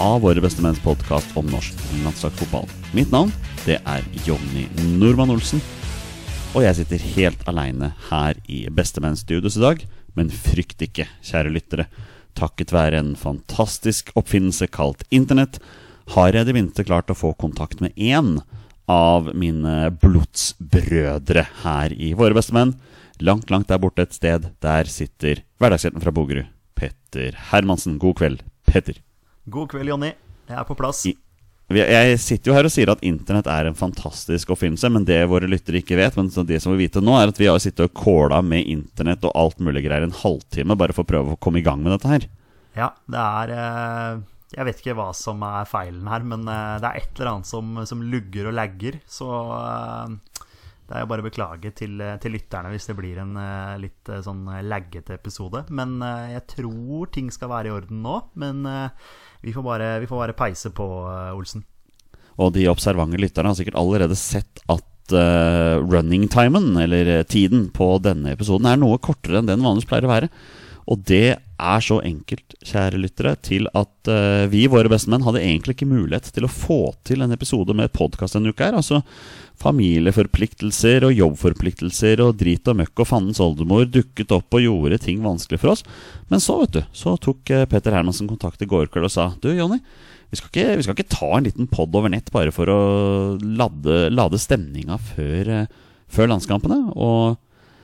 av Våre bestemenns podkast om norsk landslagsfotball. Mitt navn det er Jonny Normann Olsen. Og jeg sitter helt aleine her i Bestemennsstudios i dag. Men frykt ikke, kjære lyttere. Takket være en fantastisk oppfinnelse kalt Internett har jeg i det minste klart å få kontakt med én av mine blodsbrødre her i Våre bestemenn. Langt, langt der borte et sted. Der sitter hverdagshelten fra Bogerud, Petter Hermansen. God kveld, Petter. God kveld, Jonny. Jeg er på plass. Jeg sitter jo her og sier at internett er en fantastisk oppfinnelse, men det våre lyttere ikke vet, men det som vi vite nå, er at vi har sittet og kåla med internett og alt mulig greier en halvtime bare for å prøve å komme i gang med dette her. Ja, det er eh, Jeg vet ikke hva som er feilen her, men eh, det er et eller annet som, som lugger og lagger. Så eh, det er jo bare å beklage til, til lytterne hvis det blir en litt sånn laggete episode. Men jeg tror ting skal være i orden nå. Men vi, får bare, vi får bare peise på, eh, Olsen. Og de observante lytterne har sikkert allerede sett at uh, running-timen, eller eh, tiden, på denne episoden er noe kortere enn den vanligvis pleier å være. Og det er så enkelt, kjære lyttere, til at eh, vi, våre bestemenn, hadde egentlig ikke mulighet til å få til en episode med podkast denne uka her. Altså familieforpliktelser og jobbforpliktelser og drit og møkk og fandens oldemor dukket opp og gjorde ting vanskelig for oss. Men så, vet du, så tok Petter Hermansen kontakt i går kveld og sa Du, Jonny, vi vi skal ikke ta en liten pod over nett bare for å lade, lade stemninga før, eh, før landskampene. Og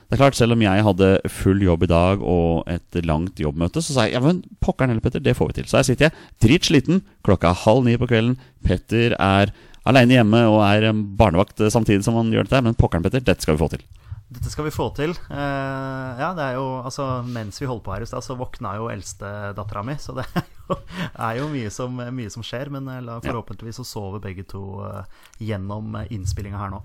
det er klart, selv om jeg hadde full jobb i dag og et langt jobbmøte, så sa jeg ja, men pokkeren heller, Petter, det får vi til. Så her sitter jeg dritsliten, klokka er halv ni på kvelden. Petter er aleine hjemme og er barnevakt samtidig som han gjør dette. Men pokkeren, Petter, dette skal vi få til. Dette skal vi få til. Uh, ja, det er jo Altså, mens vi holdt på her i stad, så våkna jo eldstedattera mi, så det er jo, er jo mye, som, mye som skjer. Men eh, la, forhåpentligvis så sover begge to uh, gjennom innspillinga her nå.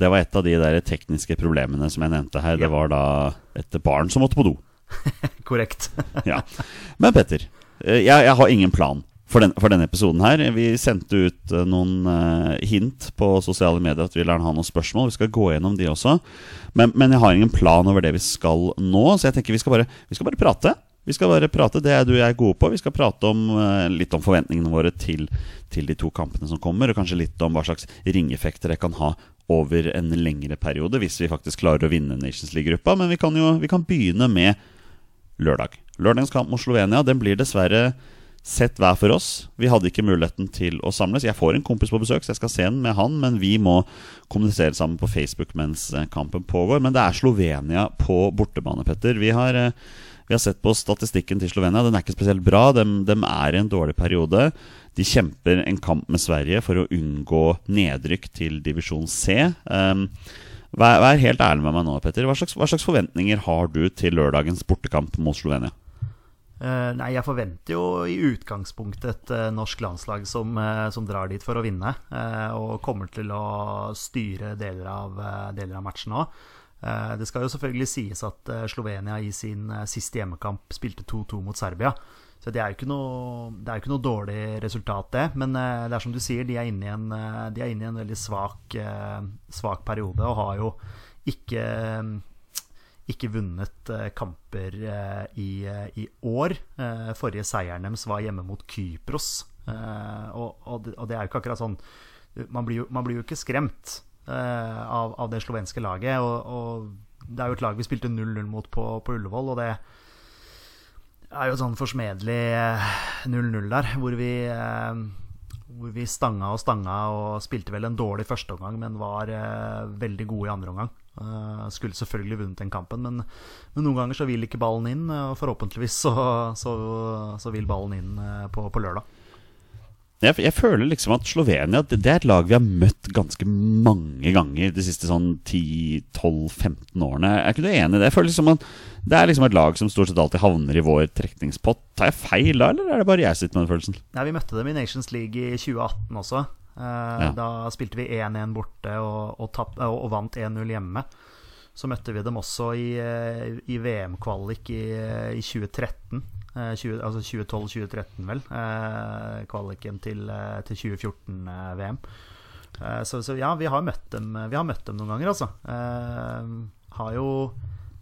Det var et av de der tekniske problemene som jeg nevnte her. Ja. Det var da et barn som måtte på do. Korrekt. Ja. Men Petter, jeg, jeg har ingen plan for, den, for denne episoden her. Vi sendte ut eh, noen eh, hint på sosiale medier at vi lar ha noen spørsmål. Vi skal gå gjennom de også. Men, men jeg har ingen plan over det vi skal nå, så jeg tenker vi skal bare, vi skal bare prate. Vi skal bare prate, Det er du og jeg gode på. Vi skal prate om, eh, litt om forventningene våre til, til de to kampene som kommer, og kanskje litt om hva slags ringeffekter det kan ha over en lengre periode, hvis vi faktisk klarer å vinne Nations League-gruppa. Men vi kan jo vi kan begynne med lørdag. Lørdagens kamp mot Slovenia den blir dessverre sett hver for oss. Vi hadde ikke muligheten til å samles. Jeg får en kompis på besøk, så jeg skal se den med han, men vi må kommunisere sammen på Facebook mens eh, kampen pågår. Men det er Slovenia på bortebane, Petter. Vi har, eh, vi har sett på statistikken til Slovenia. Den er ikke spesielt bra. De, er i en dårlig periode. De kjemper en kamp med Sverige for å unngå nedrykk til divisjon C. Um, Vær, vær helt ærlig med meg nå, Petter. Hva slags, hva slags forventninger har du til lørdagens bortekamp mot Slovenia? Eh, nei, jeg forventer jo i utgangspunktet et eh, norsk landslag som, eh, som drar dit for å vinne. og kommer til å styre deler av, deler av matchen òg. det skal jo selvfølgelig sies at Slovenia i sin siste hjemmekamp spilte 2-2 mot Serbia. Så det er jo ikke noe, ikke noe dårlig resultat, det. Men det er som du sier, de er inne i en, inne i en veldig svak, svak periode og har jo ikke ikke vunnet eh, kamper eh, i, eh, i år. Forrige seieren deres var hjemme mot Kypros. Og, og, det, og det er jo ikke akkurat sånn Man blir jo, man blir jo ikke skremt av, av det slovenske laget. Og, og det er jo et lag vi spilte 0-0 mot på, på Ullevål, og det er jo sånn forsmedelig eh, 0-0 der, hvor vi hvor vi stanga og stanga og spilte vel en dårlig første omgang, men var veldig gode i andre omgang. Eh, skulle selvfølgelig vunnet den kampen, men, men, noen ganger så vil ikke ballen inn. Og forhåpentligvis så, så, så vil ballen inn eh, på, på lørdag. Jeg, jeg, føler liksom at Slovenia det, det, er et lag vi har møtt ganske mange ganger de siste sånn 10-12-15 årene. Er ikke du enig i det? Jeg føler liksom at Det er liksom et lag som stort sett alltid havner i vår trekningspott. Tar jeg feil da, eller er det bare jeg sitter med den følelsen? Ja, Vi møtte dem i Nations League i 2018 også. Eh, ja. Da spilte vi 1-1 borte og, og, tapp, og, vant 1-0 hjemme. Så møtte vi dem også i, eh, i VM-kvalik i, i 2013. 20, eh, altså 2012-2013, vel. Eh, kvaliken til, til 2014-VM. Eh, så, så, ja, vi har, møtt dem, vi har møtt dem noen ganger, altså. Har jo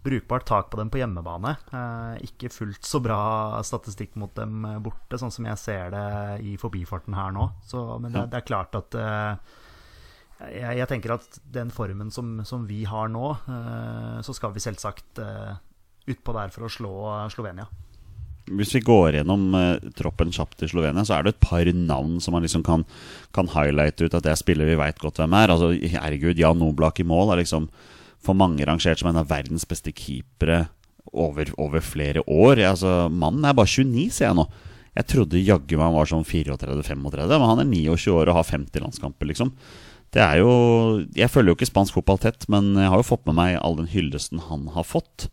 brukbart tak på dem på hjemmebane. Eh, ikke fullt så bra statistikk mot dem borte, sånn som jeg ser det i forbifarten her nå. Så, men det, det, er klart at jeg, jeg, tenker at den formen som, som vi har nå, så skal vi selvsagt utpå der for å slå Slovenia. Hvis vi går gjennom troppen kjapt i Slovenia, så er det et par navn som man liksom kan, kan highlighte ut at det er spillere vi veit godt hvem er. Altså, Herregud, Jan Oblak i mål er liksom for mange rangert som en av verdens beste keepere over, over flere år. Altså, Mannen er bare 29, ser jeg nå. Jeg trodde jaggu meg han var sånn 34-35, men han er 29 år og har 50 landskamper, liksom. Det er jo Jeg følger jo ikke spansk fotball tett, men jeg har jo fått med meg all den hyllesten han har fått.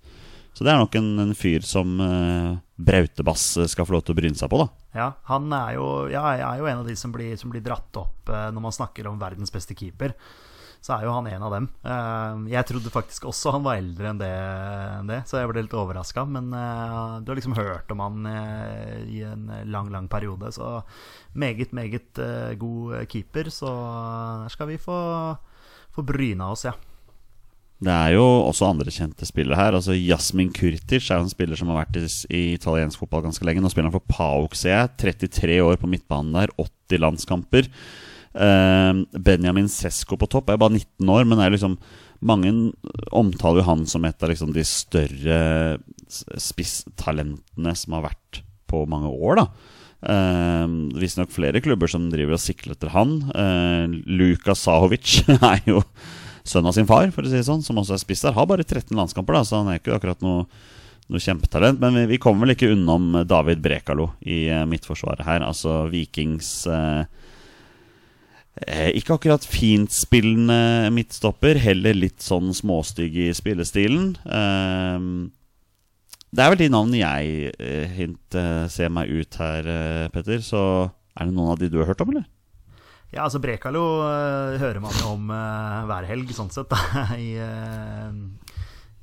Så det er nok en, en fyr som uh, Brautebass skal få lov til å bryne seg på, da. Ja, han er jo, ja, er jo en av de som blir, som blir dratt opp uh, når man snakker om verdens beste keeper. Så er jo han en av dem. Uh, jeg trodde faktisk også han var eldre enn det, det så jeg ble litt overraska. Men du har liksom hørt om han i en lang, lang periode. Så meget, meget god keeper. Så der skal vi få, få bryna oss, ja. Det er jo også andre kjente spillere her. Altså Jasmin Kurtic er en spiller som har vært i, i italiensk fotball ganske lenge. Nå spiller han for Pauk, ser jeg. 33 år på midtbanen der. 80 landskamper. Uh, Benjamin Sesko på topp er bare 19 år, men er liksom mange omtaler jo han som et av liksom de større spisstalentene som har vært på mange år. da Uh, Visstnok flere klubber som driver og sikler etter han. Uh, Luka Sahovic er jo sønn av sin far, for å si det sånn, som også er spiss der. Har bare 13 landskamper, da, så han er ikke akkurat noe, noe kjempetalent. Men vi, vi, kommer vel ikke unnom David Brekalo i uh, midtforsvaret her. Altså Vikings uh, ikke akkurat fintspillende midtstopper, heller litt sånn småstygg i spillestilen. Uh, det er vel de navnene jeg hint ser meg ut her, Petter. Så er det noen av de du har hørt om, eller? Ja, altså Brekalo hører man jo om hver helg, sånn sett, da, i,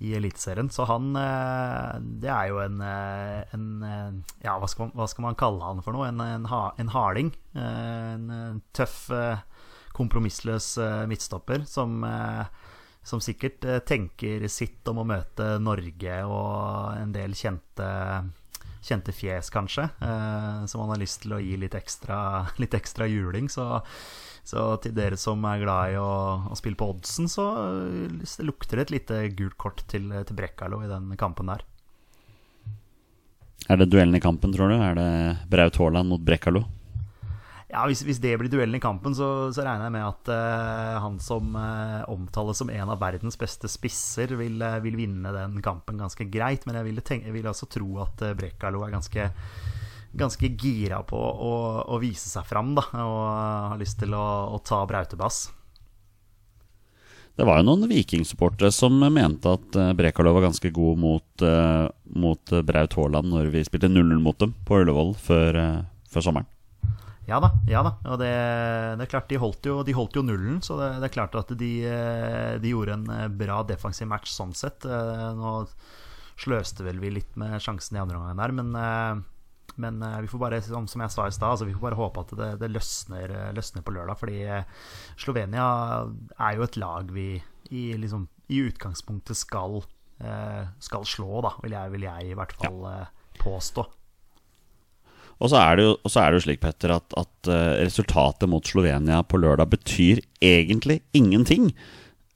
i Eliteserien. Så han Det er jo en, en Ja, hva skal, man, hva skal, man, kalle han for noe? En, en, en harding. en tøff, kompromissløs midtstopper som som sikkert tenker sitt om å møte Norge og en del kjente kjente fjes, kanskje, eh, som han har lyst til å gi litt ekstra, litt ekstra juling. Så, så, til dere som er glad i å, å spille på oddsen, så uh, lukter det et lite gult kort til, til Brekkalo i den kampen der. Er det duellen i kampen, tror du? Er det Braut Haaland mot Brekkalo? Ja, hvis, hvis, det blir duellen i kampen, så, så regner jeg med at uh, han som uh, omtales som en av verdens beste spisser, vil, uh, vil, vinne den kampen ganske greit. Men jeg vil, tenke, jeg vil også tro at uh, Brekalo er ganske, ganske gira på å, å, vise seg fram, da. Og har lyst til å, å ta Brautebass. Det var jo noen vikingsupportere som mente at Brekalo var ganske god mot, mot Braut Haaland når vi spilte 0-0 mot dem på Ullevål før, før sommeren. Ja da. ja da, og det, det er klart De holdt jo, de holdt jo nullen, så det, det, er klart at de, eh, de, gjorde en eh, bra defensiv match sånn sett. Eh, nå sløste vel vi litt med sjansen i andre omgang der, men, men vi får bare, som jeg sa i stad, altså vi får bare håpe at det, det løsner, løsner, på lørdag. Fordi Slovenia er jo et lag vi i, liksom, i utgangspunktet skal, skal slå, da, vil jeg, vil jeg i hvert fall ja. påstå. Og så er det jo, er det jo slik, Petter, at, at, eh, resultatet mot Slovenia på lørdag betyr egentlig ingenting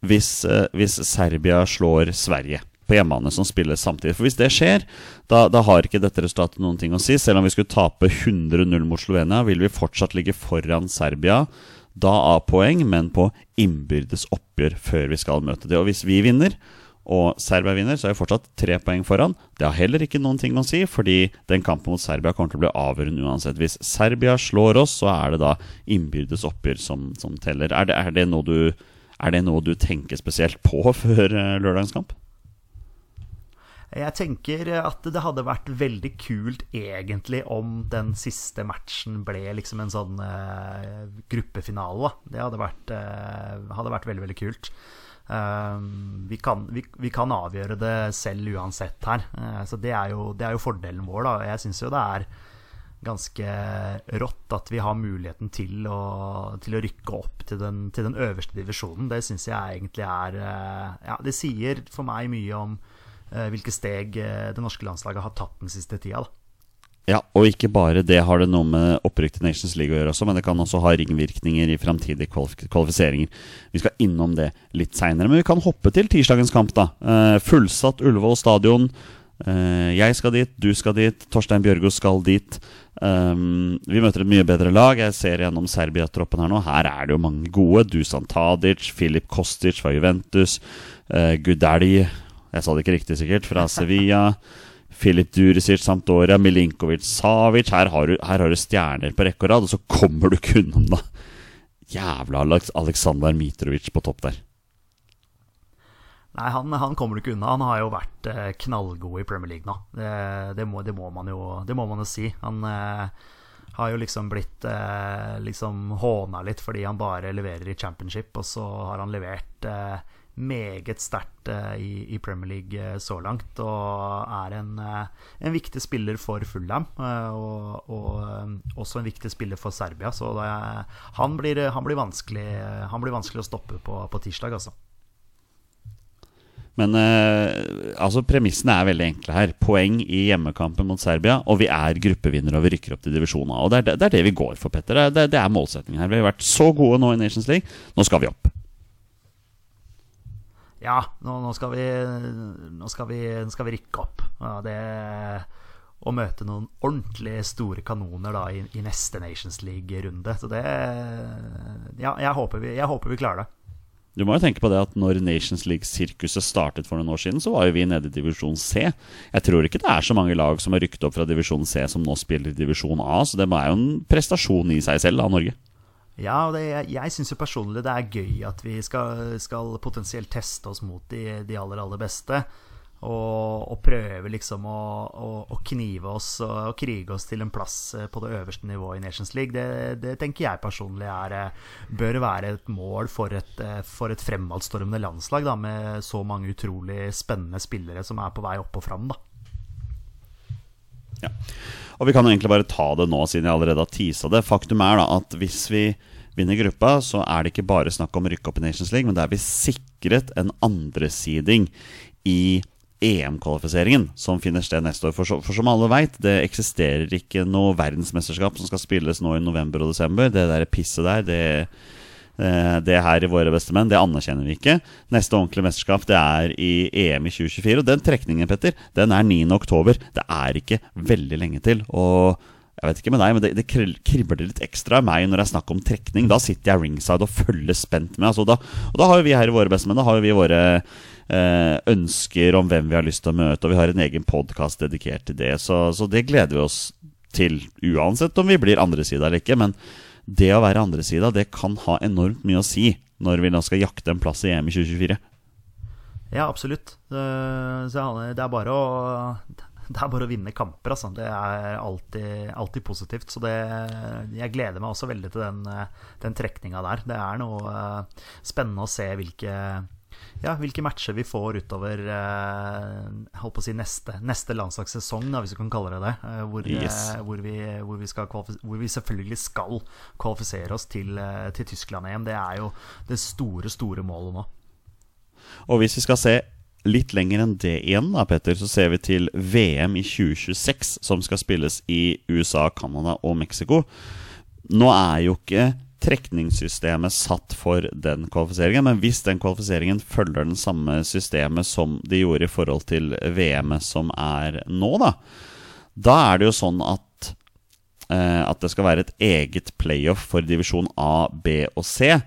hvis, eh, hvis Serbia slår Sverige. På hjemmebane som spilles samtidig. For hvis det skjer, da, da har ikke dette resultatet noen ting å si. Selv om vi skulle tape 100-0 mot Slovenia, vil vi fortsatt ligge foran Serbia. Da av poeng, men på innbyrdes oppgjør før vi skal møte det. Og hvis vi vinner, og Serbia vinner, så er vi fortsatt tre poeng foran. Det har heller ikke noen ting å si, fordi den kampen mot Serbia kommer til å bli avgjørende uansett. Hvis Serbia slår oss, så er det da innbyrdes oppgjør som, som teller. Er det, er, det du, er det, noe du, tenker spesielt på før uh, lørdagens kamp? Jeg tenker at det hadde vært veldig kult egentlig om den siste matchen ble liksom en sånn uh, gruppefinale. Da. Det hadde vært, uh, hadde vært veldig, veldig kult. Uh, vi kan, vi, vi, kan, avgjøre det selv uansett her. Så det er, jo, det er, jo, fordelen vår. Da. Jeg syns jo det er ganske rått at vi har muligheten til å, til å rykke opp til den, til den, øverste divisjonen. Det syns jeg egentlig er Ja, det sier for meg mye om hvilke steg det norske landslaget har tatt den siste tida. Da. Ja, og ikke bare det har det noe med opprykk til Nations League å gjøre også, men det kan også ha ringvirkninger i framtidige kvalifiseringer. Vi skal innom det litt seinere, men vi kan hoppe til tirsdagens kamp, da. Uh, fullsatt Ullevål stadion. Jeg skal dit, du skal dit, Torstein Bjørgo skal dit. Vi møter et mye bedre lag. Jeg ser gjennom Serbia-troppen her nå. Her er det jo mange gode. Dusan Tadic, Filip Kostic fra Juventus, uh, Gudeli Jeg sa det ikke riktig, sikkert, fra Sevilla. Filip Durisic, Sampdoria, Milinkovic, Savic her har, du, her har, du, stjerner på rekke og rad, og så kommer du ikke unna da. Jævla Aleksandr Mitrovic på topp der. Nei, han, han, kommer du ikke unna. Han har jo vært eh, knallgod i Premier League nå. Det, det, må, det, må, man jo, det må man jo si. Han eh, har jo liksom blitt eh, liksom håna litt fordi han bare leverer i championship, og så har han levert eh, meget sterkt uh, i, Premier League uh, så langt. Og er en, uh, en viktig spiller for Fulham. og, og også en viktig spiller for Serbia. Så det, han, blir, han, blir han, blir, vanskelig å stoppe på, på tirsdag, altså. Men altså premissene er veldig enkle her. Poeng i hjemmekampen mot Serbia, og vi er gruppevinnere og vi rykker opp til divisjonen. Og det det, det er vi går for, Petter. Det, det er målsettingen her. Vi har vært så gode nå i Nations League. Nå skal vi opp ja, nå, nå, skal, vi, nå skal, vi, skal, vi, rykke opp. Ja, det, og møte noen ordentlig store kanoner da, i, i neste Nations League-runde. Så det Ja, jeg håper, vi, jeg håper vi klarer det. Du må jo tenke på det at når Nations League-sirkuset startet for noen år siden, så var jo vi nede i divisjon C. Jeg tror ikke det er så mange lag som har rykket opp fra divisjon C, som nå spiller i divisjon A. Så det er jo en prestasjon i seg selv av Norge. Ja, og det, jeg, jeg syns jo personlig det er gøy at vi skal, skal potensielt teste oss mot de, de aller, aller beste. Og, og prøve liksom å, å, å, knive oss og, krige oss til en plass eh, på det øverste nivået i Nations League. Det, det tenker jeg personlig er, eh, bør være et mål for et, eh, for et fremadstormende landslag, da, med så mange utrolig spennende spillere som er på vei opp og fram. Da. Ja. Og vi kan jo egentlig bare ta det nå, siden jeg allerede har tisa det. Faktum er da at hvis vi vinner gruppa, så er det ikke bare snakk om å rykke opp i Nations League, men da er vi sikret en andresiding i EM-kvalifiseringen som finner sted neste år. For, så, for som alle veit, det eksisterer ikke noe verdensmesterskap som skal spilles nå i november og desember. Det der pisset der, det det her i Våre beste menn, det anerkjenner vi ikke. Neste ordentlige mesterskap det er i EM i 2024. Og den trekningen, Petter, den er 9. oktober. Det er ikke veldig lenge til. Og jeg vet ikke med deg, men det, det kribler litt ekstra i meg når det er snakk om trekning. Da sitter jeg ringside og følger spent med. Altså, da, og da har jo vi her i Våre beste menn Da har vi våre eh, ønsker om hvem vi har lyst til å møte, og vi har en egen podkast dedikert til det. Så, så, det gleder vi oss til, uansett om vi blir andre side eller ikke. Men det å være andresida, det kan ha enormt mye å si når vi nå skal jakte en plass i EM i 2024. Ja, absolutt. Det, det er bare å det er bare å vinne kamper. Altså. Det er alltid, alltid positivt. Så det, jeg gleder meg også veldig til den, den trekninga der. Det er noe uh, spennende å se hvilke ja, hvilke matcher vi får utover eh, si neste, neste landslagssesong, da, hvis vi kan kalle det det. Eh, hvor, eh, yes. eh, hvor, vi, hvor, vi hvor, vi, selvfølgelig skal kvalifisere oss til, eh, til Tyskland-EM. Det er jo det store, store målet nå. Og hvis vi skal se litt lenger enn det igjen, da, Petter, så ser vi til VM i 2026, som skal spilles i USA, Canada og Mexico. Nå er jo ikke trekningssystemet satt for den kvalifiseringen. Men hvis den kvalifiseringen følger den samme systemet som de gjorde i forhold til VM-et som er nå, da, da er det jo sånn at, eh, at det skal være et eget playoff for divisjon A, B og C.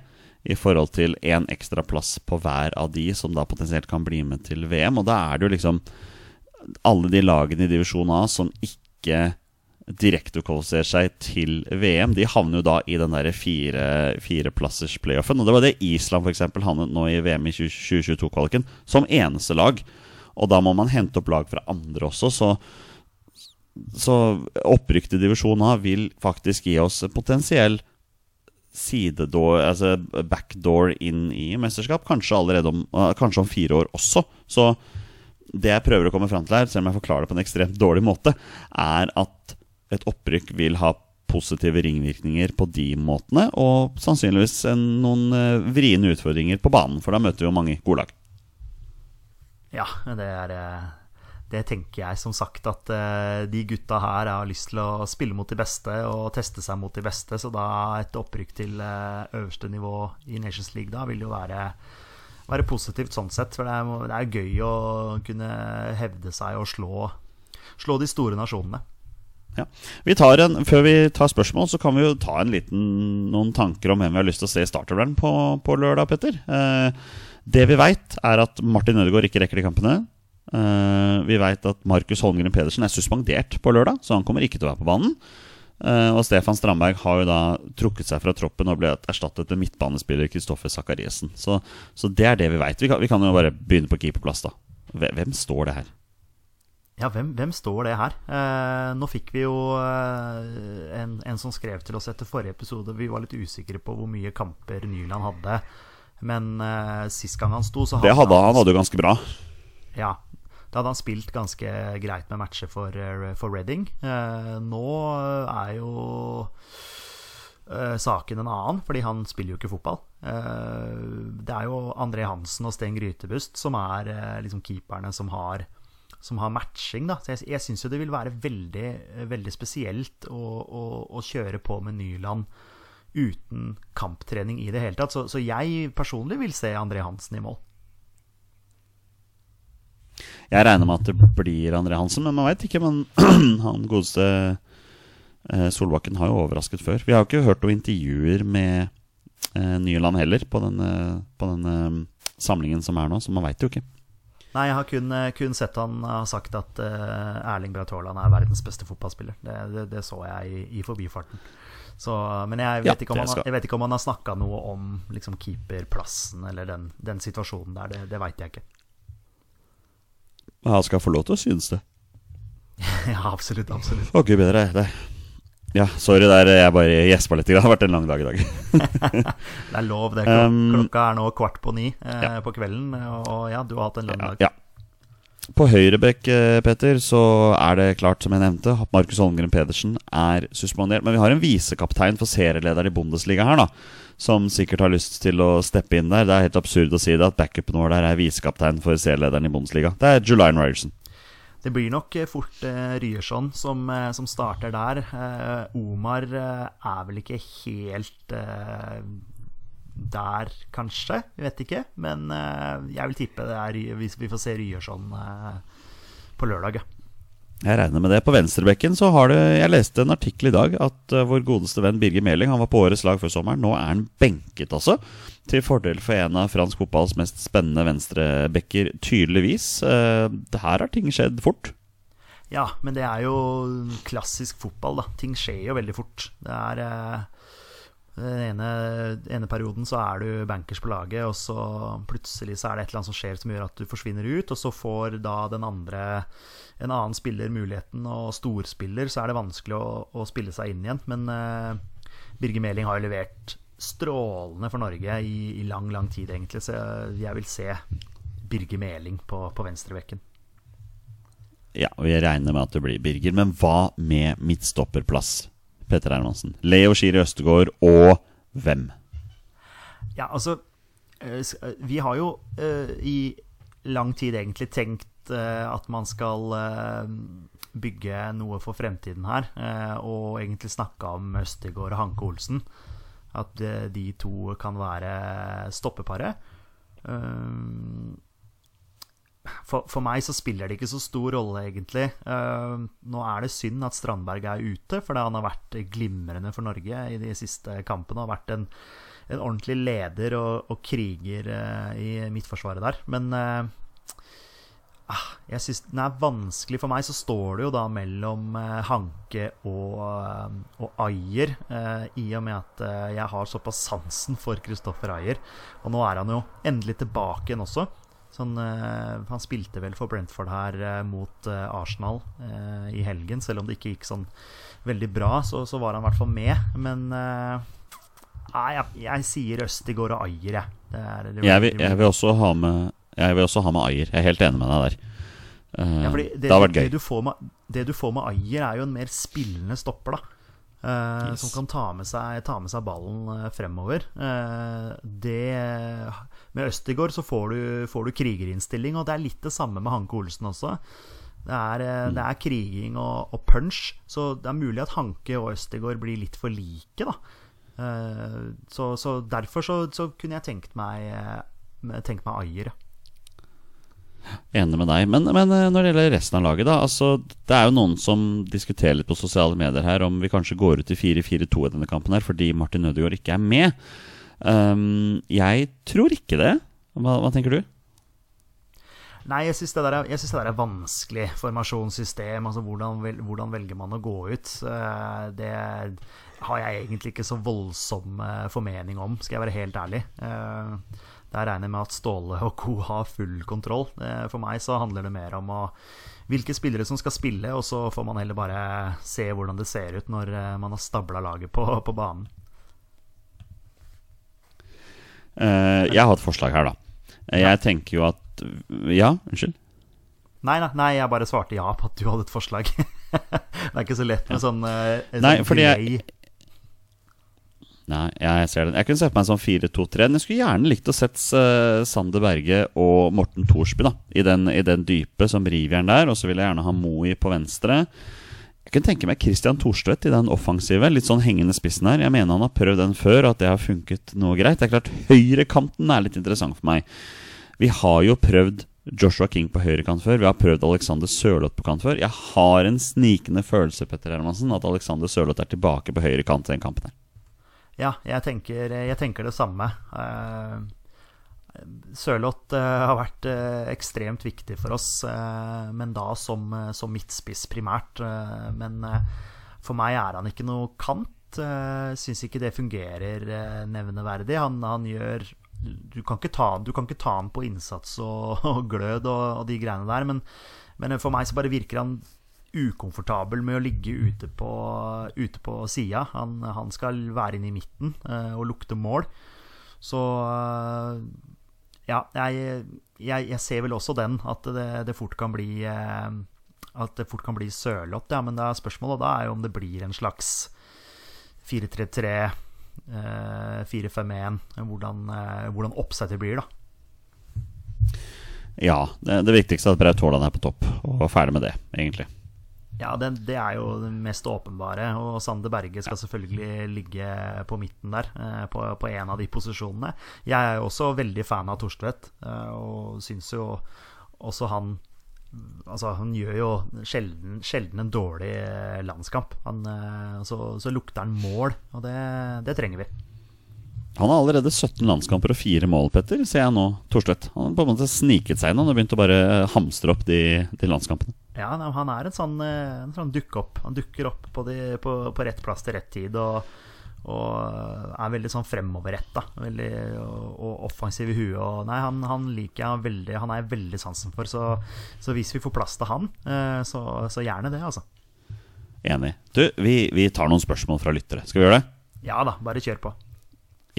I forhold til én ekstra plass på hver av de som da potensielt kan bli med til VM. Og da er det jo liksom alle de lagene i divisjon A som ikke direktekvalifiserer seg til VM, de havner jo da i den derre fire, fireplassers playoffen. Og det var det Island f.eks. havnet nå i VM i 2022-kvaliken, som eneste lag. Og da må man hente opp lag fra andre også, så så opprykk til divisjon A vil faktisk gi oss potensiell sidedoor, altså backdoor inn i mesterskap. Kanskje allerede om, kanskje om fire år også. Så det jeg prøver å komme fram til her, selv om jeg forklarer det på en ekstremt dårlig måte, er at et opprykk vil ha positive ringvirkninger på de måtene, og sannsynligvis en, noen uh, vriene utfordringer på banen, for da møter vi jo mange gode lag. Ja, det er eh, Det tenker jeg som sagt at uh, de gutta her har lyst til å spille mot de beste og teste seg mot de beste, så da et opprykk til øverste nivå i Nations League da vil jo være være positivt sånn sett. For det er, det er gøy å kunne hevde seg og slå, slå de store nasjonene. Ja. En, før vi tar spørsmål, så kan vi jo ta en liten, noen tanker om hvem vi har lyst til å se i startervern på, på lørdag, Petter. Eh, det vi veit, er at Martin Ødegaard ikke rekker de kampene. Eh, vi veit at Markus Holmgren Pedersen er suspendert på lørdag, så han kommer ikke til å være på banen. Eh, og Stefan Strandberg har jo da trukket seg fra troppen og ble erstattet med midtbanespiller Kristoffer Sakariesen. Så, så, det er det vi veit. Vi, vi, kan jo bare begynne på keeperplass, da. Hvem står det her? Ja, hvem, hvem, står det her? Eh, nå fikk vi jo eh, en, en, som skrev til oss etter forrige episode. Vi var litt usikre på hvor mye kamper Nyland hadde. Men eh, sist gang han sto, så hadde Det hadde han, han hadde jo ganske bra. Ja. Da hadde han spilt ganske greit med matcher for, eh, for Reading. Eh, nå er jo eh, saken en annen, fordi han spiller jo ikke fotball. det er jo André Hansen og Sten Grytebust som er liksom keeperne som har som har matching. Da. Så jeg, jeg syns det vil være veldig, veldig spesielt å, å, å, kjøre på med Nyland uten kamptrening i det hele tatt. Så, så jeg personlig vil se André Hansen i mål. Jeg regner med at det blir André Hansen, men man veit ikke. Men han godeste eh, Solbakken har jo overrasket før. Vi har jo ikke hørt noen intervjuer med eh, Nyland heller på denne, på denne samlingen som er nå, så man veit jo ikke. Nei, jeg har kun, eh, kun sett han har sagt at uh, Erling Braut Haaland er verdens beste fotballspiller. Det, det, det så jeg i, i forbifarten. Så, men jeg vet, ja, har, jeg vet, ikke om han, har snakka noe om liksom, keeperplassen eller den, den, situasjonen der. Det, det veit jeg ikke. Han skal få lov til å synes det. ja, absolutt. absolutt. Gud bedre. Det ja, sorry der, jeg bare gjespa litt. Det har vært en lang dag i dag. det er lov, det. Klok um, klokka er nå kvart på ni eh, ja. på kvelden. Og ja, du har hatt en lang dag. Ja. På høyrebekk, eh, Petter, så er det klart, som jeg nevnte, at Markus Holmgren Pedersen er suspendert. Men vi har en visekaptein for serielederen i Bundesliga her, da. Som sikkert har lyst til å steppe inn der. Det er helt absurd å si det, at backupen vår der er visekaptein for serielederen i Bundesliga. Det er Julian Ryerson. Det blir nok eh, fort eh, Ryerson som, eh, som, starter der. Eh, Omar er vel ikke helt der, kanskje. Jeg vet ikke. Men jeg vil tippe det er hvis vi får se Ryerson på lørdag. Jeg regner med det. På venstrebekken så har det Jeg leste en artikkel i dag at uh, vår godeste venn Birger Meling Han var på årets lag før sommeren. Nå er han benket, altså. Til fordel for en av fransk fotballs mest spennende venstrebekker, tydeligvis. Uh, her har ting skjedd fort. Ja, men det er jo klassisk fotball, da. Ting skjer jo veldig fort. Det er uh den ene, ene, perioden så er du bankers på laget, og så plutselig så er det et eller annet som skjer som gjør at du forsvinner ut, og så får da den andre en annen spiller muligheten, og storspiller, så er det vanskelig å, å spille seg inn igjen. Men uh, Birger Meling har jo levert strålende for Norge i, i, lang, lang tid, egentlig, så jeg vil se Birger Meling på, på venstrebekken. Ja, og jeg regner med at det blir Birger, men hva med midtstopperplass? Peter Hermansen. Leo Skiri Østegård og hvem? Ja, altså eh, eh, Vi har jo uh, i lang tid egentlig tenkt at man skal bygge noe for fremtiden her, og egentlig snakka om Østegård og Hanke Olsen. at de to kan være stoppeparet. For, for, meg så spiller det ikke så stor rolle, egentlig. Uh, nå er det synd at Strandberg er ute, for han har vært glimrende for Norge i de siste kampene. Har vært en, en ordentlig leder og, og kriger uh, i midtforsvaret der. Men uh, jeg synes den er vanskelig for meg. Så står det jo da mellom Hanke og, og Ayer, i og med at jeg har såpass sansen for Kristoffer Ayer. Og nå er han jo endelig tilbake igjen også. Sånn, uh, han spilte vel for Brentford her uh, mot uh, Arsenal i helgen. Selv om det ikke gikk sånn veldig bra, så, så var han i hvert fall med. Men nei, jeg, jeg, sier Østigård og Ayer, jeg. Det er, det jeg, vil, jeg, vil, også ha med Jeg vil også ha med Ayer. Jeg er helt enig med deg der. Ja, det, det, har vært gøy. Det du, med, det du, får med, Ayer, er jo en mer spillende stopper, da. Yes. Som kan ta med seg, ta med seg ballen fremover. Det Med Østigård så får du, får du, krigerinnstilling, og det er litt det samme med Hanke Olsen også. Det er, mm. det er kriging og, og, punch, så det er mulig at Hanke og Østigård blir litt for like, da. Så, så, derfor så, så, kunne jeg tenkt meg, tenkt meg Ayer. Enig med deg. Men, men, eh, når det gjelder resten av laget, da. Altså, det er jo noen som diskuterer litt på sosiale medier her om vi kanskje går ut i 4-4-2 i denne kampen her fordi Martin Ødegaard ikke er med. Um, jeg tror ikke det. Hva, hva tenker du? Nei, jeg syns det, det, der er vanskelig formasjonssystem. Altså hvordan, hvordan, velger man å gå ut? Eh, det har jeg egentlig ikke så voldsom eh, formening om, skal jeg være helt ærlig. Der regner jeg med at Ståle og co. har full kontroll. For meg så handler det mer om å, hvilke spillere som skal spille, og så får man heller bare se hvordan det ser ut når eh, man har stabla laget på, på banen. Uh, jeg har et forslag her, da. Jeg tenker jo at Ja, unnskyld? Nei, nei, nei, jeg bare svarte ja på at du hadde et forslag. det er ikke så lett med sånn, uh, sånn Nei, fordi jeg, Nei, jeg ser den. Jeg kunne sett meg en sånn 4-2-3. Men jeg skulle gjerne likt å sett uh, Sander Berge og Morten Thorsby da, i den, i den dype som rivjern der. Og så vil jeg gjerne ha Moi på venstre. Jeg kunne tenke meg Christian Thorstvedt i den offensive. Litt sånn hengende spissen her. Jeg mener han har prøvd den før, at det har funket noe greit. Det er klart Høyrekanten er litt interessant for meg. Vi har jo prøvd Joshua King på høyrekant før. Vi har prøvd Alexander Sørloth på kant før. Jeg har en snikende følelse Petter Hermansen, at Alexander Sørloth er tilbake på høyrekant i den kampen. her ja, jeg tenker, jeg tenker det samme. Uh, Sørloth uh, har vært uh, ekstremt viktig for oss, men da som, som midtspiss primært. men for meg er han ikke noe kant. Syns ikke det fungerer nevneverdig. Han, han gjør du kan, ta, du kan, ikke ta, han på innsats og, og glød og, og, de greiene der, men, men for meg så bare virker han ukomfortabel med å ligge ute på, ute på sida. Han, han, skal være inne i midten og lukte mål. Så ja, jeg, jeg, jeg, ser vel også den, at det, det fort kan bli uh, At det fort kan bli sørlott, ja. Men det er spørsmålet da er jo om det blir en slags 4-3-3, 4-5-1 Hvordan, hvordan oppsettet blir, da. Ja, det, det viktigste er at Braut Haaland er på topp, og ferdig med det, egentlig. Ja, det, det, er jo det mest åpenbare. Og Sander Berge skal selvfølgelig ligge på midten der, eh, på, på en av de posisjonene. Jeg er jo også veldig fan av Torstvedt, eh, og syns jo også han Altså, han gjør jo sjelden, sjelden en dårlig eh, landskamp. Han, så, så, lukter han mål, og det, det trenger vi. Han har allerede 17 landskamper og fire mål, Petter, ser jeg nå. Torstvedt. Han har på en måte sniket seg inn og begynt å bare hamstre opp de, de landskampene. Ja, han er en sånn, eh, en sånn dukke opp. Han dukker opp på, de, på, på, rett plass til rett tid. Og, og er veldig sånn fremoverretta og, og, offensiv i huet. Og nei, han, han liker jeg veldig, han er jeg veldig sansen for. Så, så, hvis vi får plass til han, eh, så, så gjerne det, altså. Enig. Du, vi, vi tar noen spørsmål fra lyttere. Skal vi gjøre det? Ja da, bare kjør på.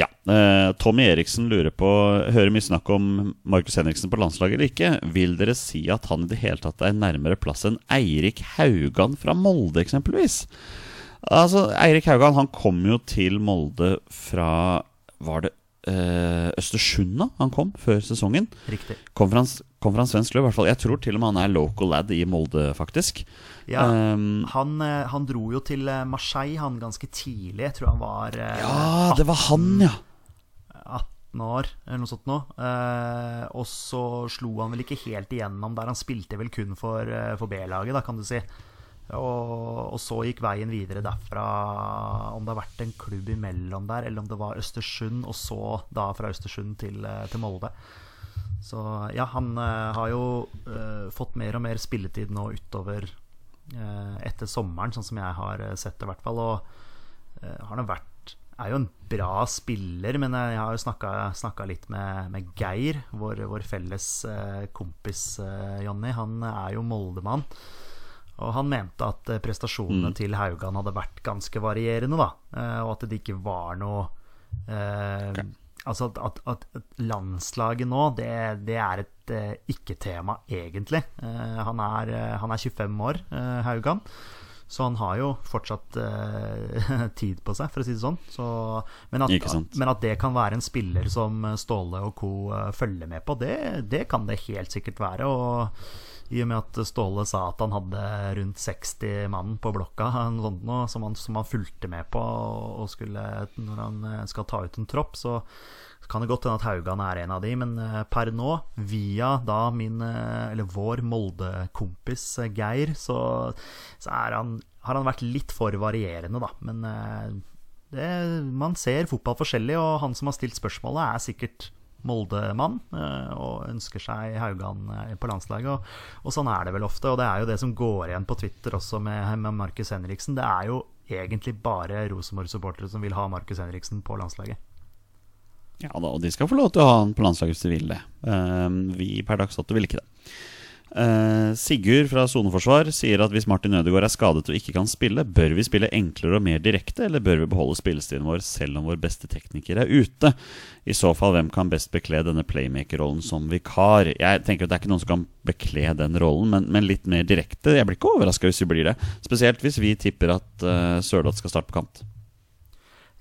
Ja. Eh, Tommy Eriksen lurer på Hører mye snakk om Markus Henriksen på landslaget eller ikke. Vil dere si at han i det hele tatt er nærmere plass enn Eirik Haugan fra Molde, eksempelvis? Altså, Eirik Haugan han kom jo til Molde fra Var det eh, Østersund da han kom før sesongen. Riktig. Kom fra, kom fra en svensk klubb, i hvert fall. Jeg tror til og med han er local lad i Molde, faktisk. Ja, Um, han, eh, han dro jo til eh, Marseille han ganske tidlig. Jeg tror han var eh, ja, det var han, ja! 18 år, eller noe sånt noe. Eh, og så slo han vel ikke helt igjennom der. Han spilte vel kun for, for B-laget, da, kan du si. Og, og så gikk veien videre derfra. Om det har vært en klubb imellom der, eller om det var Østersund, og så da fra Østersund til, eh, til Molde. Så ja, han eh, har jo eh, fått mer og mer spilletid nå utover eh, etter sommeren, sånn som jeg har sett det, i hvert fall. Og har nå vært er jo en bra spiller, men jeg har jo snakka litt med, med Geir, vår, vår felles kompis Jonny. Han er jo Moldemann. Og han mente at prestasjonene prestasjonene til Haugan hadde vært ganske varierende, da. Eh, og at det ikke var noe eh, Altså at, at, at, landslaget nå, det, det er et eh, ikke-tema, egentlig. Eh, han, er, eh, han er 25 år, eh, Haugan. Så han har jo fortsatt eh, tid på seg, for å si det sånn. Så, men, at, men at det kan være en spiller som Ståle og co. eh, følger med på, det, det kan det helt sikkert være. Og i og med at Ståle sa at han hadde rundt 60 mann på blokka som, han, som han fulgte med på og skulle, når han eh, skal ta ut en tropp, så kan det godt hende at Haugan er en av de, men eh, per nå, via da min, eh, eller vår Molde-kompis Geir, så, så han, har han vært litt for varierende, da. Men det, man ser fotball forskjellig, og han som har stilt spørsmålet, er sikkert Molde-mann eh, og ønsker seg Haugan eh, på landslaget. Og, og sånn er det vel ofte. Og det er jo det som går igjen på Twitter også med, med Markus Henriksen. Det er jo egentlig bare Rosenborg-supportere som vil ha Markus Henriksen på landslaget. Ja da, og de skal få lov til å ha han på landslaget hvis de vil det. Eh, vi per dags dato vil ikke det. Eh, Sigurd fra Soneforsvar sier at hvis Martin Ødegaard er skadet og ikke kan spille, bør vi spille enklere og mer direkte, eller bør vi beholde spillestilen vår selv om vår beste tekniker er ute? I så fall, hvem kan best bekle denne playmaker-rollen som vikar? Jeg tenker at Det er ikke noen som kan bekle den rollen, men, men litt mer direkte. Jeg blir ikke overraska hvis vi blir det. Spesielt hvis vi tipper at uh, Sørloth skal starte på kant.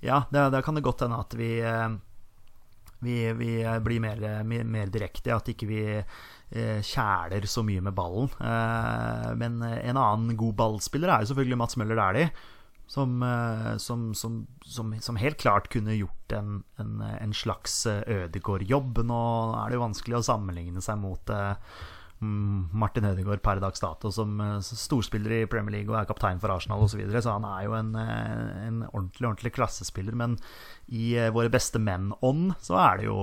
Ja, da kan det godt hende at vi, uh, vi, vi blir mer, mer, mer direkte. At ikke vi kjæler så mye med ballen. Eh, Men en annen god ballspiller er jo selvfølgelig Mats Møller Dæhlie. Som, eh, som, som, som, helt klart kunne gjort en, en, en slags Ødegård-jobb. Nå er det jo vanskelig å sammenligne seg mot eh, mm, Martin Ødegaard per dags dato som eh, storspiller i Premier league og er kaptein for Arsenal osv. Så, videre. så han er jo en, eh, en ordentlig, ordentlig klassespiller. Men i eh, Våre beste menn-ånd så er det jo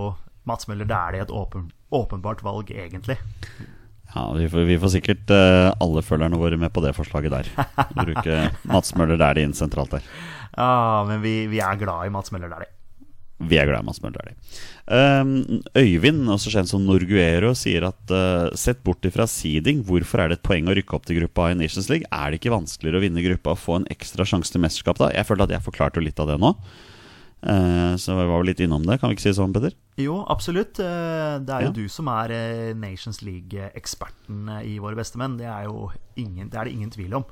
Mats Møller Dæhlie et åpen, åpenbart valg, egentlig. Ja, vi får, vi får sikkert uh, alle følgerne våre med på det forslaget der. Bruke Mats Møller Dæhlie inn sentralt der. Ja, men vi, vi er glad i Mats Møller Dæhlie. Vi er glad i Mats Møller Dæhlie. Um, Øyvind, også kjent som Norguero, sier at uh, sett bort ifra seeding, hvorfor er det et poeng å rykke opp til gruppa A i Nations League? Er det ikke vanskeligere å vinne gruppa og få en ekstra sjanse til mesterskap da? Jeg føler at jeg forklarte litt av det nå. Uh, så vi var jo litt innom det. Kan vi ikke si det sånn, Peder? Jo, absolutt. Eh, Det er jo Ja. du som er eh, Nations League-eksperten eh, i Våre bestemenn. Det er jo ingen, det er det ingen tvil om.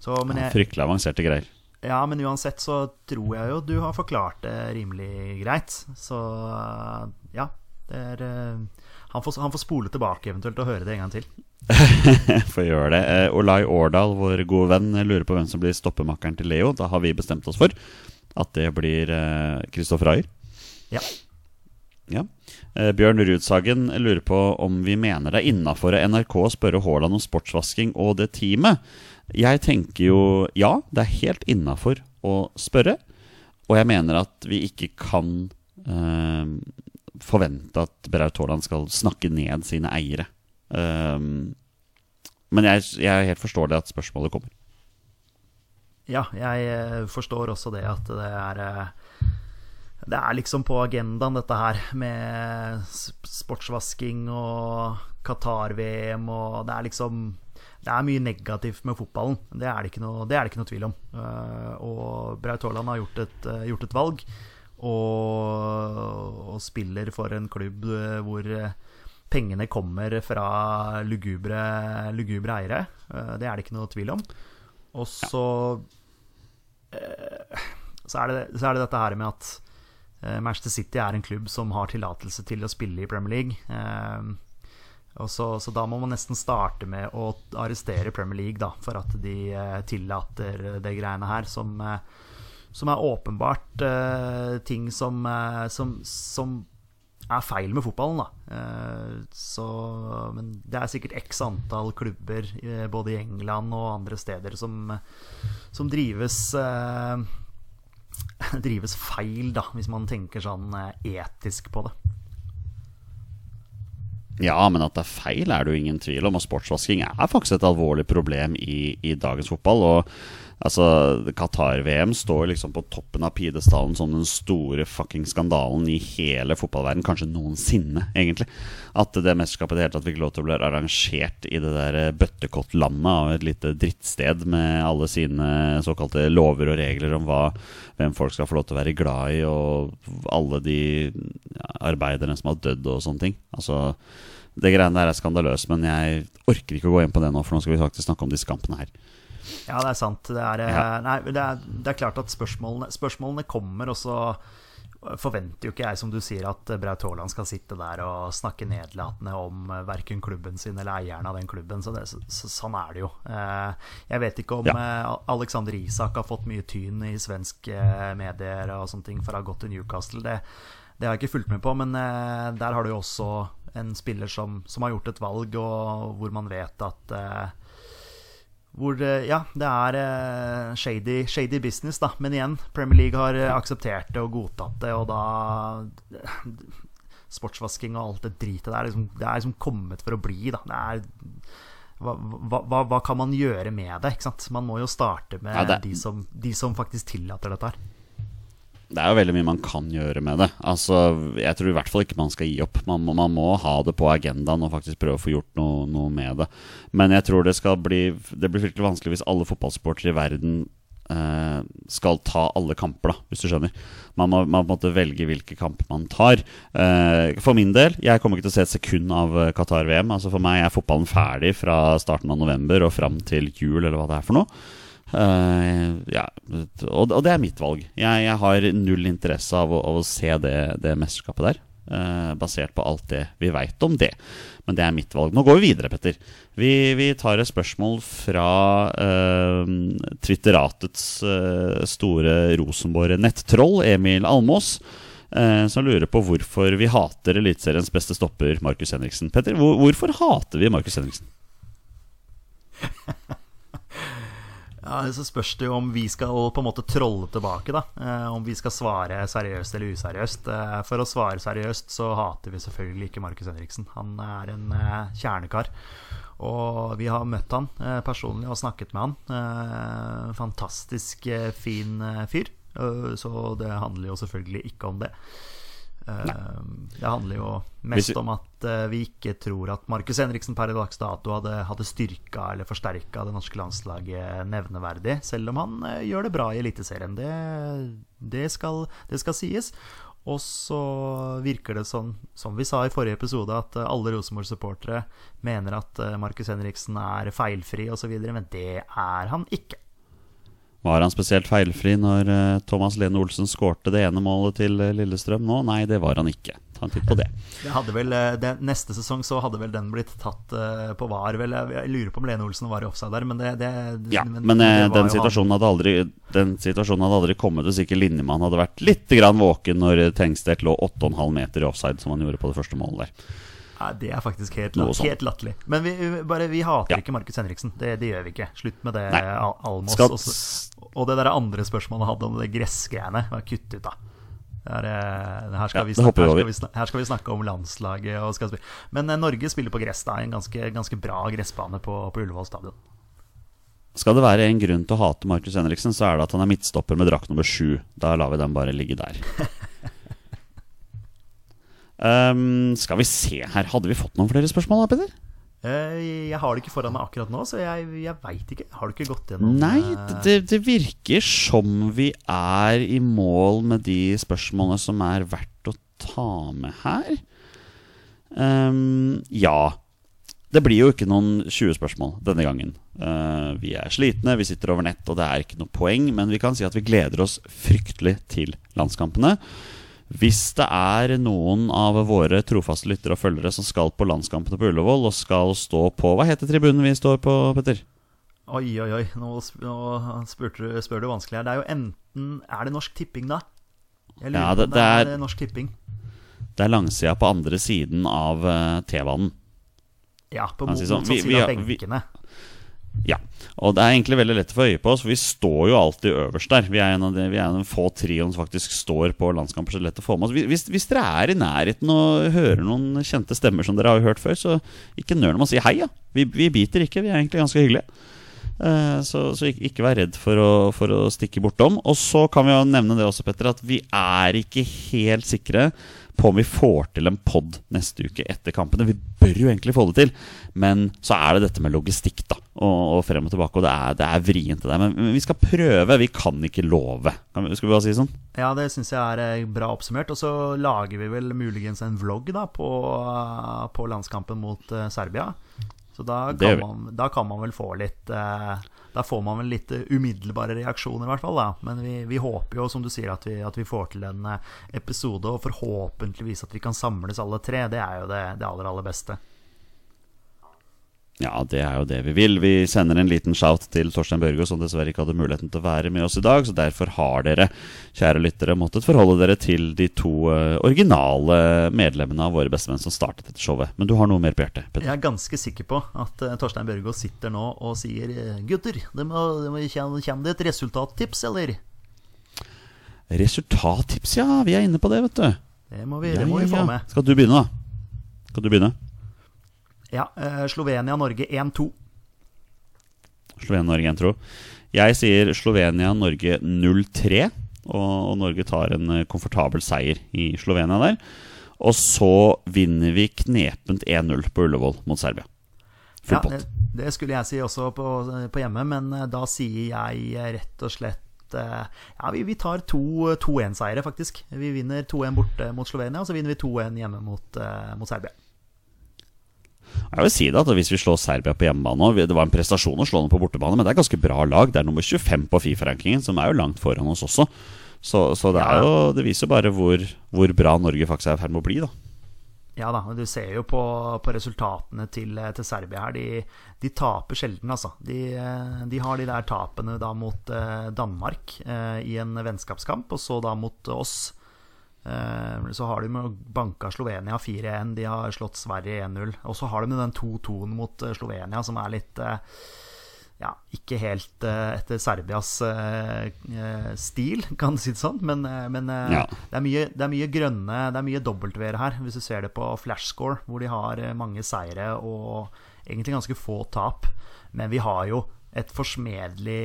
Så, men, jeg, Fryktelig avanserte greier. ja, men uansett så tror jeg jo du har forklart det rimelig greit. Så eh, ja. Det er, eh, han, får, han får spole tilbake eventuelt og høre det en gang til. Får gjøre det. Eh, Olai Årdal, vår gode venn, lurer på hvem som blir stoppemakkeren til Leo. Da har vi bestemt oss for at det blir Kristoffer Ayer. Ja. Ja. Eh, Bjørn Rudsagen lurer på om vi mener det er innafor NRK å spørre Haaland om sportsvasking og det teamet. Jeg tenker jo ja, det er helt innafor å spørre. Og jeg mener at vi ikke kan eh, forvente at Braut Haaland skal snakke ned sine eiere. Um, men jeg, jeg helt forstår det at spørsmålet kommer. Ja, jeg eh, forstår også det at det er eh, Det er liksom på agendaen, dette her med sportsvasking og Qatar-VM og Det er liksom Det er mye negativt med fotballen. Det er det ikke noe, det det ikke noe tvil om. Eh, Og Braut Haaland har gjort et, gjort et valg. Og, og spiller for en klubb hvor pengene kommer fra lugubre, lugubre eiere. Det er det ikke noe tvil om. Og så eh, så er, det, så er det dette her med at eh, Manchester City er en klubb som har tillatelse til å spille i Premier League. Eh, og så, så, da må man nesten starte med å arrestere Premier League da, for at de eh, tillater det greiene her, som, eh, som er åpenbart eh, ting som, som, som, er feil med fotballen. Da. Eh, så, men det er sikkert x antall klubber eh, både i England og andre steder som, som drives drives feil, da, hvis man tenker sånn etisk på det. Ja, men at det er feil, er det jo ingen tvil om. Og sportsvasking er faktisk et alvorlig problem i, i dagens fotball. Og altså, Qatar-VM står liksom på toppen av pidestallen som den store fucking skandalen i hele fotballverden, kanskje noensinne, egentlig. At det mesterskapet i det hele tatt fikk lov til å bli arrangert i det der bøttekottlandet av et lite drittsted med alle sine såkalte lover og regler om hva, hvem folk skal få lov til å være glad i, og alle de arbeiderne som har dødd og sånne ting. Altså det greiene der er skandaløst, men jeg orker ikke å gå inn på det nå, for nå skal vi faktisk snakke om disse kampene her. Ja, det er sant. Det er, ja. nei, det er, det er klart at spørsmålene, spørsmålene, kommer, og så forventer jo ikke jeg, som du sier, at Braut Haaland skal sitte der og snakke nedlatende om verken klubben sin eller eieren av den klubben. Så, det, så sånn er det jo. Eh, jeg vet ikke om ja. Alexander Isak har fått mye tyn i svenske medier og sånne ting for å ha gått til Newcastle. Det, det har jeg ikke fulgt med på, men eh, der har du jo også en spiller som, som, har gjort et valg, og hvor man vet at hvor, ja, det er uh, shady, shady, business, da. Men igjen, Premier League har akseptert det og godtatt det, og da Sportsvasking og alt det dritet der, liksom, det er liksom kommet for å bli, da. Det er hva, hva, hva, kan man gjøre med det? Man må jo starte med ja, de, som, de, som, faktisk tillater dette her det er jo veldig mye man kan gjøre med det. Altså, Jeg tror i hvert fall ikke man skal gi opp. Man, man må ha det på agendaen og faktisk prøve å få gjort noe, noe, med det. Men jeg tror det skal bli Det blir fryktelig vanskelig hvis alle fotballsportere i verden eh, skal ta alle kamper, da, hvis du skjønner. Man må, man måtte velge hvilke kamper man tar. Eh, for min del, jeg kommer ikke til å se et sekund av eh, Qatar-VM. Altså For meg er fotballen ferdig fra starten av november og fram til jul, eller hva det er for noe. Uh, ja, og, og, det er mitt valg. Jeg, jeg har null interesse av å, av å se det, det mesterskapet der. Uh, basert på alt det vi veit om det. Men det er mitt valg. Nå går vi videre, Petter. Vi, vi tar et spørsmål fra uh, Twitteratets store Rosenborg-nettroll, Emil Almås. Som lurer på hvorfor vi hater Eliteseriens beste stopper, Markus Henriksen. Petter, hvor, hvorfor hater vi Markus Henriksen? Ja, Så spørs det jo om vi skal på en måte trolle tilbake, da. Eh, om vi skal svare seriøst eller useriøst. Eh, for å svare seriøst så hater vi selvfølgelig ikke Markus Henriksen. Han er en eh, kjernekar. Og vi har møtt han personlig og snakket med han. Fantastisk fin fyr. så det handler jo selvfølgelig ikke om det. Nei. det handler jo mest om at uh, vi ikke tror at Markus Henriksen per dags dato hadde, hadde styrka eller forsterka det norske landslaget nevneverdig, selv om han uh, gjør det bra i Eliteserien. Det, det, skal, det skal sies. Og så virker det sånn, som vi sa i forrige episode, at uh, alle Rosenborg-supportere mener at Markus Henriksen er feilfri osv., men det er han ikke. Var han spesielt feilfri når uh, Thomas Lene Olsen skårte det ene målet til uh, Lillestrøm nå? Nei, det var han ikke. Ta en titt på det. det vel, uh, det, neste sesong så hadde vel den blitt tatt på VAR. Vel, jeg, lurer på om Lene Olsen var i offside der, men det, det Ja, men, men den, situasjonen aldri, den situasjonen hadde aldri kommet hvis ikke Linjemann hadde vært litt grann våken når Tengstedt lå 8,5 meter i offside, som han gjorde på det første målet der. Nei, det er faktisk helt, latt, helt latterlig. Men vi, bare, vi hater ja. ikke Markus Henriksen. Det, det, gjør vi ikke. Slutt med det, Almås. Skal... Og det der andre spørsmålet hadde om det gressgreiene. Kutt ut, da. Der, eh, her, skal ja, snakke, her, skal vi, her, skal vi snakke om landslaget. Men eh, Norge spiller på gress. da En ganske, ganske bra gressbane på, på Ullevål stadion. Skal det være en grunn til å hate Markus Henriksen, så er det at han er midtstopper med drakt nummer sju. Da lar vi den bare ligge der. Um, skal vi se her, hadde vi fått noen flere spørsmål da, Peder? Uh, jeg har det ikke foran meg akkurat nå, så jeg, jeg veit ikke. Har du ikke gått gjennom Nei, eh? det, det, virker som vi er i mål med de spørsmålene som er verdt å ta med her. Um, ja. Det blir jo ikke noen 20 spørsmål denne gangen. Uh, vi er slitne, vi sitter over nett, og det er ikke noe poeng. Men vi kan si at vi gleder oss fryktelig til landskampene. Hvis det er noen av våre trofaste lyttere og følgere som skal på landskampene på Ullevål og skal stå på Hva heter tribunen vi står på, Petter? Oi, oi, oi. Nå, du, spør du vanskelig her. Det er jo enten Er det Norsk Tipping, da? Jeg lurer Ja, på det- om det er, det er- Norsk Tipping. Det er langsida på andre siden av eh, T-banen. Ja, på motsatt sånn, side av benkene. Ja, og det er egentlig veldig lett å få øye på oss, for vi står jo alltid øverst der. Vi er en av de, vi er en av de få trioen som faktisk står på landskamper, så lett å få med oss. Hvis, hvis dere er i nærheten og hører noen kjente stemmer som dere har hørt før, så ikke nøl med å si hei, ja. Vi, vi biter ikke, vi er egentlig ganske hyggelige. Eh, Så, så ikke vær redd for å, for å stikke bortom. Og så kan vi jo nevne det også, Petter, at vi er ikke helt sikre på om vi får til en pod neste uke etter kampene. Vi bør jo egentlig få det til, men så er det dette med logistikk, da. Og, og frem og tilbake, og det er, det er vrient, det. Men, men vi skal prøve, vi kan ikke love. Skal vi bare si sånn? Ja, det syns jeg er eh, bra oppsummert. Og så lager vi vel muligens en vlogg da på, på landskampen mot eh, Serbia. Så da kan, man, da kan man vel få litt eh, Da får man vel litt eh, umiddelbare reaksjoner, i hvert fall. da Men vi, vi håper jo, som du sier, at vi, at vi får til en eh, episode, og forhåpentligvis at vi kan samles alle tre. Det er jo det, det aller, aller beste. Ja, det er jo det vi vil. Vi sender en liten shout til Torstein Børgo, som dessverre ikke hadde muligheten til å være med oss i dag. Så derfor har dere, kjære lyttere, måttet forholde dere til de to eh, originale medlemmene av Våre bestemenn som startet dette showet. Men du har noe mer på hjertet? Peter. Jeg er ganske sikker på at eh, Torstein Børgo sitter nå og sier eh, Gutter, det må, det må, kjenne et resultattips, eller? Resultattips, ja. Vi er inne på det, vet du. Det må vi, Ja, det må vi få med. Skal du begynne, da? Skal du begynne? Ja, eh, Slovenia-Norge 1-2. Slovenia-Norge 1, tro. Jeg sier Slovenia-Norge 0-3. Og, og Norge tar en eh, komfortabel seier i Slovenia der. Og så vinner vi knepent 1-0 på Ullevål mot Serbia. Full Ja, pott. det, det skulle jeg si også på, på hjemme, men eh, da sier jeg eh, rett og slett eh, Ja, vi, vi tar to 2-1-seiere, faktisk. Vi vinner 2-1 borte mot Slovenia, og så vinner vi 2-1 hjemme mot, eh, mot Serbia. Jeg vil si det at Hvis vi slår Serbia på hjemmebane Det var en prestasjon å slå dem på bortebane, men det er ganske bra lag. Det er nummer 25 på Fifa-rankingen, som er jo langt foran oss også. Så, så det, jo, det viser jo bare hvor, hvor bra Norge faktisk er i ferd med å bli. da Ja da, men du ser jo på, på resultatene til, til Serbia her. De, de taper sjelden, altså. De, de har de der tapene da mot eh, Danmark eh, i en vennskapskamp, og så da mot oss. Eh, så har de med banka Slovenia 4-1, de har slått Sverige 1-0. Og så har de den 2-2-en mot eh, Slovenia, som er litt eh, ja, ikke helt etter Serbias stil, kan du si det sånn. Men, men Ja. det, er mye, det er mye grønne Det er mye W-er her, hvis du ser det på flashscore, hvor de har mange seire og egentlig ganske få tap. Men vi har jo et forsmedelig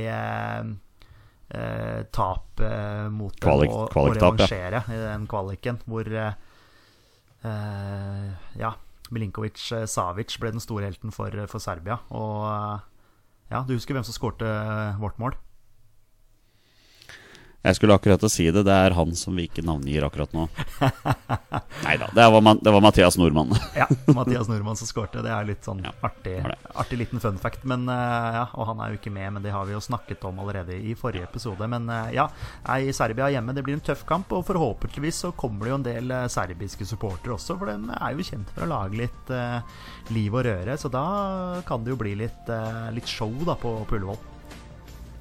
eh, tap eh, mot dem og, og revansjere ja. i den kvaliken, hvor eh, eh, Ja, Milinkovic Savic ble den store helten for, for Serbia. Og ja, du husker hvem som skårte vårt mål? Jeg skulle akkurat å si det. Det er han som vi ikke navngir akkurat nå. Nei da, det, var det var Mathias Nordmann. Ja, Mathias Nordmann som skårte. Det er litt sånn Ja, artig, artig liten fun fact. Men, eh, ja, og han er jo ikke med, men det har vi jo snakket om allerede i forrige episode. Men eh, ja, i Serbia hjemme, det blir en tøff kamp. Og forhåpentligvis så kommer det jo en del eh, serbiske supportere også, for de er jo kjent for å lage litt uh, liv og røre. Så da kan det jo bli litt, uh, litt show da på, på Ullevål.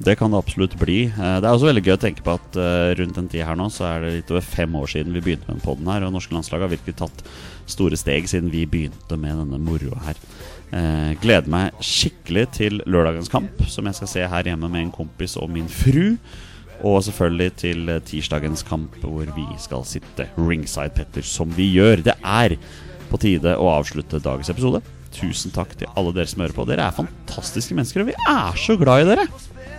Det kan det absolutt bli. Eh, Det er også veldig gøy å tenke på at eh, rundt den tida her nå, så er det litt over fem år siden vi begynte med den podden her, og norske landslag har virkelig tatt store steg siden vi begynte med denne moroa her. Eh, gleder meg skikkelig til lørdagens kamp, som jeg skal se her hjemme med en kompis og min fru. Og selvfølgelig til tirsdagens kamp, hvor vi skal sitte ringside, Petter, som vi gjør. Det er på tide å avslutte dagens episode. Tusen takk til alle dere som hører på. Dere er fantastiske mennesker, og vi er så glad i dere.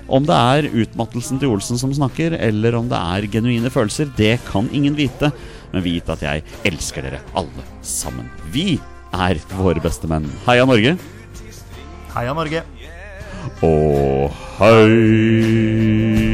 Om det er utmattelsen til Olsen som snakker, eller om det er genuine følelser, det kan ingen vite. Men vit at jeg elsker dere alle sammen. Vi er våre beste menn. Heia Norge. Heia Norge! Og hei